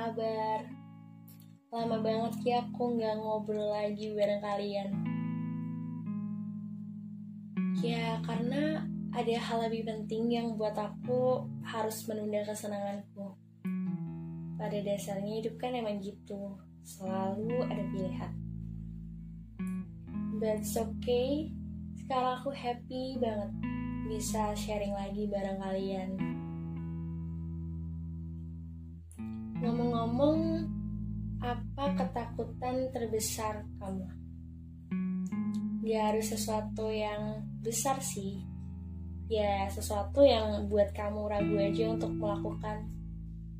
kabar? Lama banget ya aku nggak ngobrol lagi bareng kalian. Ya karena ada hal lebih penting yang buat aku harus menunda kesenanganku. Pada dasarnya hidup kan emang gitu, selalu ada pilihan. It's okay, sekarang aku happy banget bisa sharing lagi bareng kalian. Ngomong-ngomong, apa ketakutan terbesar kamu? Gak harus sesuatu yang besar sih. Ya, sesuatu yang buat kamu ragu aja untuk melakukan.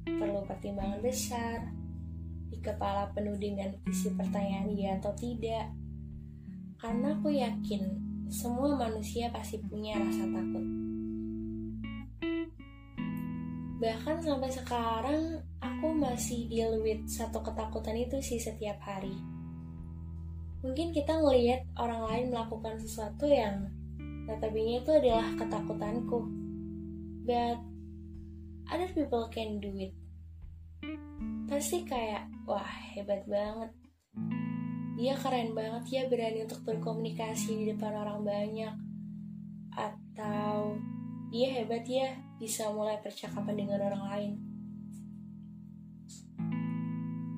Perlu pertimbangan besar. Di kepala penuh dengan isi pertanyaan iya atau tidak. Karena aku yakin semua manusia pasti punya rasa takut. Bahkan sampai sekarang aku masih deal with satu ketakutan itu sih setiap hari. Mungkin kita ngelihat orang lain melakukan sesuatu yang notabene itu adalah ketakutanku. But other people can do it. Pasti kayak, wah hebat banget. Dia keren banget ya berani untuk berkomunikasi di depan orang banyak. Atau dia hebat ya bisa mulai percakapan dengan orang lain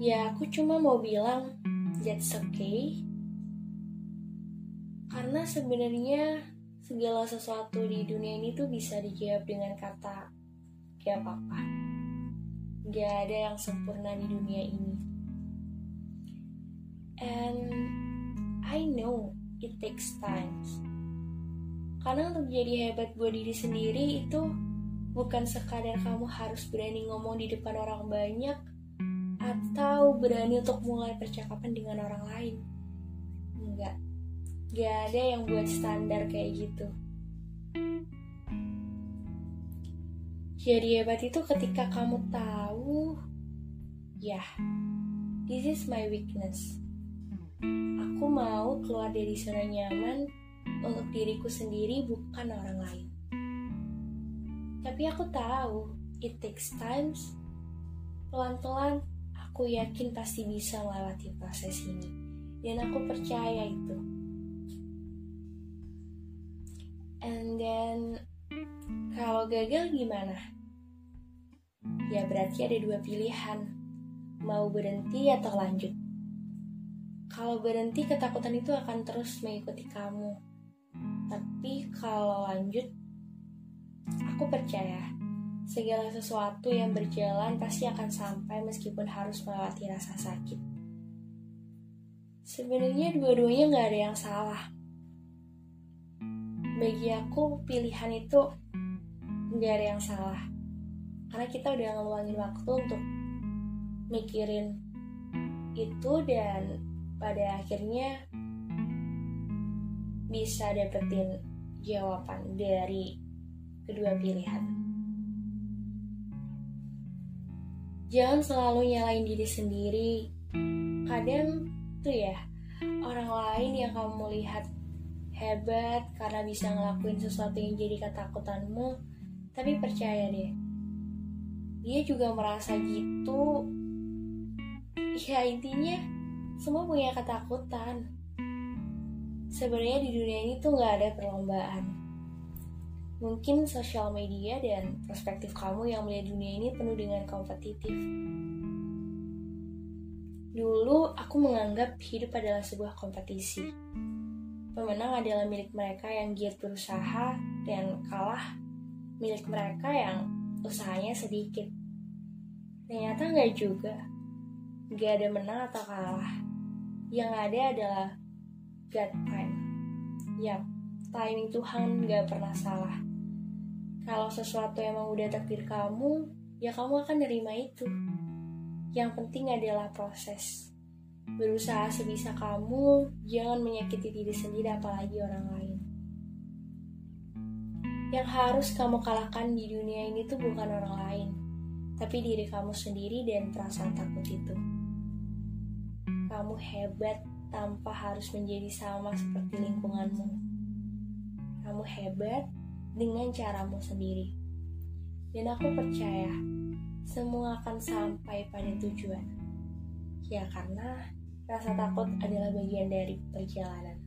Ya, aku cuma mau bilang that's okay. Karena sebenarnya segala sesuatu di dunia ini tuh bisa dijawab dengan kata gak apa-apa. Gak ada yang sempurna di dunia ini. And I know it takes time. Karena untuk jadi hebat buat diri sendiri itu bukan sekadar kamu harus berani ngomong di depan orang banyak atau berani untuk mulai percakapan dengan orang lain. Enggak, gak ada yang buat standar kayak gitu. Jadi hebat itu ketika kamu tahu, ya, this is my weakness. Aku mau keluar dari zona nyaman untuk diriku sendiri bukan orang lain. Tapi aku tahu, it takes times. Pelan-pelan Aku yakin pasti bisa melewati proses ini. Dan aku percaya itu. And then, kalau gagal gimana? Ya berarti ada dua pilihan. Mau berhenti atau lanjut. Kalau berhenti, ketakutan itu akan terus mengikuti kamu. Tapi kalau lanjut, aku percaya Segala sesuatu yang berjalan pasti akan sampai meskipun harus melewati rasa sakit. Sebenarnya dua-duanya nggak ada yang salah. Bagi aku pilihan itu nggak ada yang salah. Karena kita udah ngeluangin waktu untuk mikirin itu dan pada akhirnya bisa dapetin jawaban dari kedua pilihan. jangan selalu nyalain diri sendiri. Kadang tuh ya orang lain yang kamu lihat hebat karena bisa ngelakuin sesuatu yang jadi ketakutanmu tapi percaya deh dia juga merasa gitu. Ya intinya semua punya ketakutan sebenarnya di dunia ini tuh nggak ada perlombaan Mungkin sosial media dan perspektif kamu yang melihat dunia ini penuh dengan kompetitif. Dulu aku menganggap hidup adalah sebuah kompetisi. Pemenang adalah milik mereka yang giat berusaha dan kalah milik mereka yang usahanya sedikit. Ternyata nggak juga. Gak ada menang atau kalah. Yang ada adalah God time. Yap, timing Tuhan gak pernah salah. Kalau sesuatu emang udah takdir kamu, ya kamu akan nerima itu. Yang penting adalah proses. Berusaha sebisa kamu, jangan menyakiti diri sendiri apalagi orang lain. Yang harus kamu kalahkan di dunia ini tuh bukan orang lain, tapi diri kamu sendiri dan perasaan takut itu. Kamu hebat tanpa harus menjadi sama seperti lingkunganmu. Kamu hebat dengan caramu sendiri. Dan aku percaya, semua akan sampai pada tujuan. Ya karena rasa takut adalah bagian dari perjalanan.